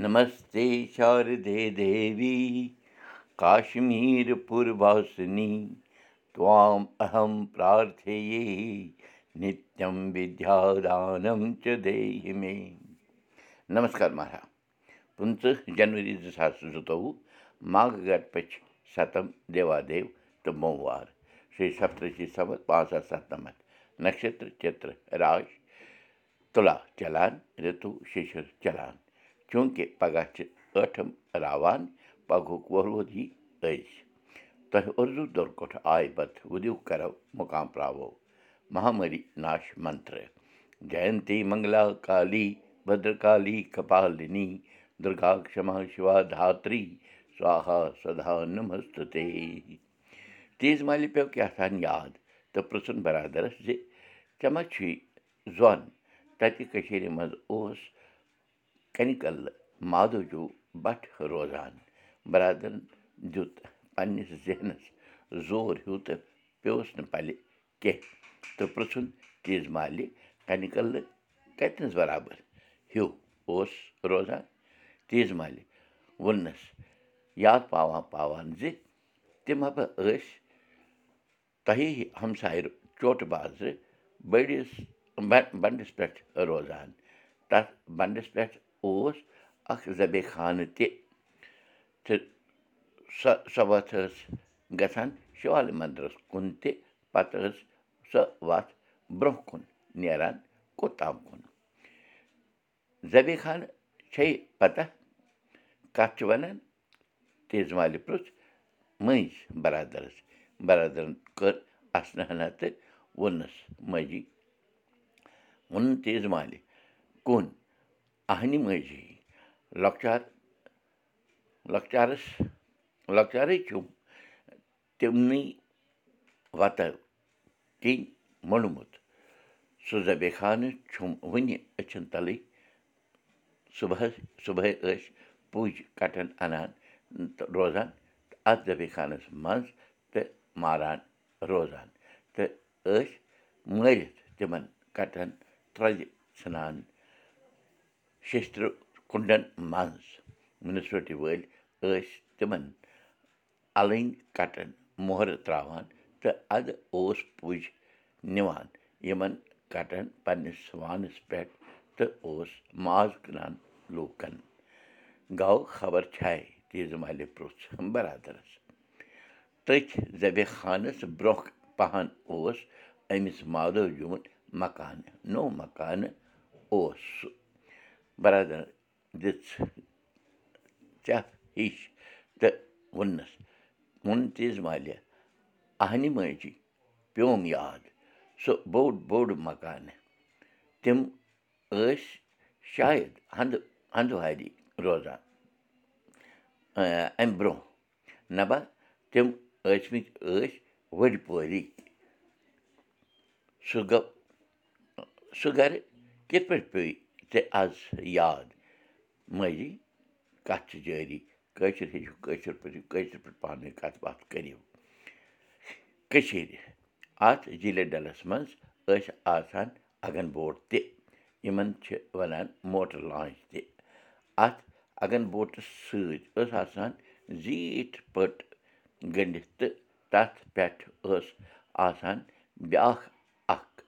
नमस्ते शारदे देवी काश्मीरपुरवासिनी त्वाम् अहं प्रार्थये नित्यं विद्यादानं च نمدی دیٖشمیٖسنیہ پرٛتھی نتہٕ بِدید مےٚ نمَس مہراج پنٛژ جَن دٕس مگ گید تہٕ موہار شے नक्षत्र चित्र राश तुला चलान ऋतु ژَتشِش चलान। چوٗنٛکہِ پگاہ چھِ ٲٹھم راوان پگہُک یی أزۍ تۄہہِ اُردو دُرکُٹھ آیہِ پتہٕ وُدِو کرو مُقام پراوو مہامری ناش منتر جینتی منگلا کالی بدرکالی کپالنی دُرگا کما شِوا دھاتری سوہا سدا نمستُتے تیز مالہِ پیٚو کیٛاہ تھام یاد تہٕ پرٛژھُن بَرادَرَس زِ ژےٚ ما چھُے زۄن تَتہِ کٔشیٖرِ منٛز اوس کَنہِ کَلہٕ مادوجوٗ بَٹھ روزان بَرادَرَن دیُت پنٛنِس ذہنَس زور ہیوٗ تہٕ پیوٚوُس نہٕ پَلہِ کیٚنٛہہ تہٕ پرٛژھُن تیز مالہِ کَنہِ کَلہٕ کَتنَس برابر ہیوٗ اوس روزان تیز مالہِ ووٚننَس یاد پاوان پاوان زِ تِم ہا بہٕ ٲسۍ تۄہے ہمساے چوٹہٕ بازرٕ بٔڑِس بَنٛڈَس پٮ۪ٹھ روزان تَتھ بَنٛڈَس پٮ۪ٹھ اوس اَکھ زَبے خانہٕ تہِ سۄ سۄ وَتھ ٲس گژھان شِوالہٕ مَندرَس کُن تہِ پَتہٕ ٲس سۄ وَتھ برٛونٛہہ کُن نیران کوٚتام کُن زَبے خانہٕ چھے پَتہ کَتھ چھِ وَنان تیز مالہِ پرٛژھ مٔنٛزۍ بَرادَرَس بَرادَرَن کٔر اَسنہٕ ہنا تہٕ ووٚننَس ماجی ووٚنُن تیز مالہِ کُن اَہنہِ ماجی لۄکچار لۄکچارَس لۄکچارٕے چھُم تِمنٕے وَتو کِنۍ موٚنڈمُت سُہ زَبے خانہٕ چھُم وٕنہِ أچھَن تَلٕے صُبحس صُبحٲے ٲسۍ پُج کَٹَن اَنان تہٕ روزان اَتھ زَبے خانَس منٛز تہٕ ماران روزان تہٕ ٲسۍ مٲرِتھ تِمَن کَٹَن ترٛوزِ ژھٕنان شیٚشتٕرٕ کُنڈَن منٛز مُنسپلٹی وٲلۍ ٲسۍ تِمَن اَلٕنۍ کَٹَن مۄہرٕ ترٛاوان تہٕ اَدٕ اوس پُج نِوان یِمَن کَٹَن پنٛنِس وانَس پٮ۪ٹھ تہٕ اوس ماز کٕنان لوٗکَن گوٚو خبر چھے تیٖژ مالہِ پرٛژھ بَرادَرَس تٔتھۍ زَبہِ خانَس برٛونٛہہ پَہَن اوس أمِس مادو جوٗن مکانہٕ نوٚو مکانہٕ اوس سُہ بَرادَر دِژ ژٮ۪پھ ہِش تہٕ ووٚننَس ووٚن تیز مالہِ اَہنہِ ماجی پیوٚم یاد سُہ بوٚڑ بوٚڑ مکانہٕ تِم ٲسۍ شاید ہَنٛدٕ ہَنٛدواری روزان۔ اَمہِ برٛونٛہہ نَبہ تِم ٲسۍمٕتۍ ٲسۍ ؤڑۍ پورِکۍ سُہ سُہ گَرٕ کِتھ پٲٹھۍ پیٚیہِ ژےٚ آز یاد ماجی کَتھ چھِ جٲری کٲشِر ہیٚچھِو کٲشِر پٲٹھۍ کٲشِر پٲٹھۍ پانہٕ ؤنۍ کَتھ باتھ کٔرِو کٔشیٖرِ اَتھ جیٖلے ڈَلَس منٛز ٲسۍ آسان اَگَن بوٹ تہِ یِمَن چھِ وَنان موٹَر لانچ تہِ اَتھ اَگَن بوٹَس سۭتۍ ٲس آسان زیٖٹھ پٔٹ گٔنٛڈِتھ تہٕ تَتھ پٮ۪ٹھ ٲس آسان بیٛاکھ اَکھ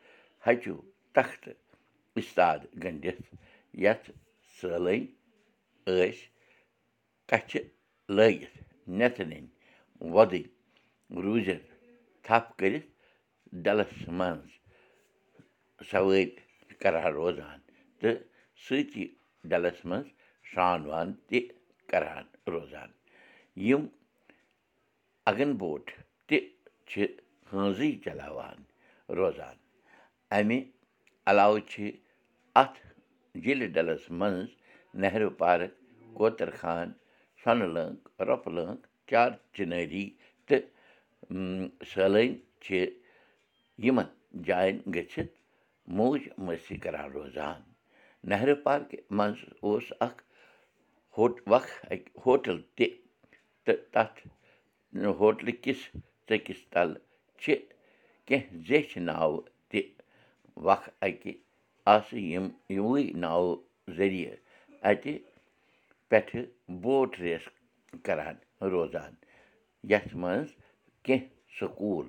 ہَچوٗ تختہٕ اِستاد گٔنٛڈِتھ یَتھ سٲلٲنۍ ٲسۍ کَچھِ لٲگِتھ نٮ۪تہٕ نِنۍ وۄدٕنۍ روٗزِتھ تھَپھ کٔرِتھ ڈَلَس منٛز سَوٲرۍ کَران روزان تہٕ سۭتی ڈَلَس منٛز سرٛان وان تہِ کَران روزان یِم اَگَن بوٹ تہِ چھِ ہٲنزٕے چَلاوان روزان اَمہِ علاوٕ چھِ اَتھ جیٖلہِ ڈَلَس منٛز نہروٗ پارک کوتَر خان سۄنہٕ لٲنٛگ رۄپہٕ لٲنٛگ چار چِنٲری تہٕ سٲلٲنۍ چھِ یِمَن جایَن گٔژھِتھ موج مٲسی کَران روزان نہروٗ پارکہِ منٛز اوس اَکھ ہوٹ وَکھ اَکہِ ہوٹَل تہِ تہٕ تَتھ ہوٹلہٕ کِس ژٔکِس تَل چھِ کیٚنٛہہ زیچھِ ناوٕ تہِ وَکھ اَکہِ آسہٕ یِم یِموٕے ناوٕ ذٔریعہِ اَتہِ پٮ۪ٹھٕ بوٹ ریس کَران روزان یَتھ منٛز کینٛہہ سکوٗل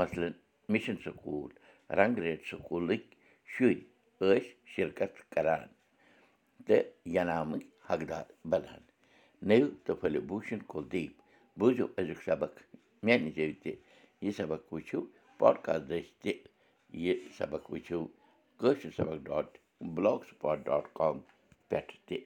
مثلاً مِشَن سکوٗل رنٛگ ریٹ سکوٗلٕکۍ شُرۍ ٲسۍ شِرکت کَران تہٕ ینامٕکۍ حقدار بَنان نٔو تہٕ پھٔلِو بوٗشَن کُلدیپ بوٗزِو أزیُک سبق میٛانہِ جٲیہِ تہِ یہِ سبق وٕچھِو پاڈکاسٹ دٔسۍ تہِ یہِ سبق وٕچھِو کٲشِر سبق dot blogspot dot com پٮ۪ٹھ تہِ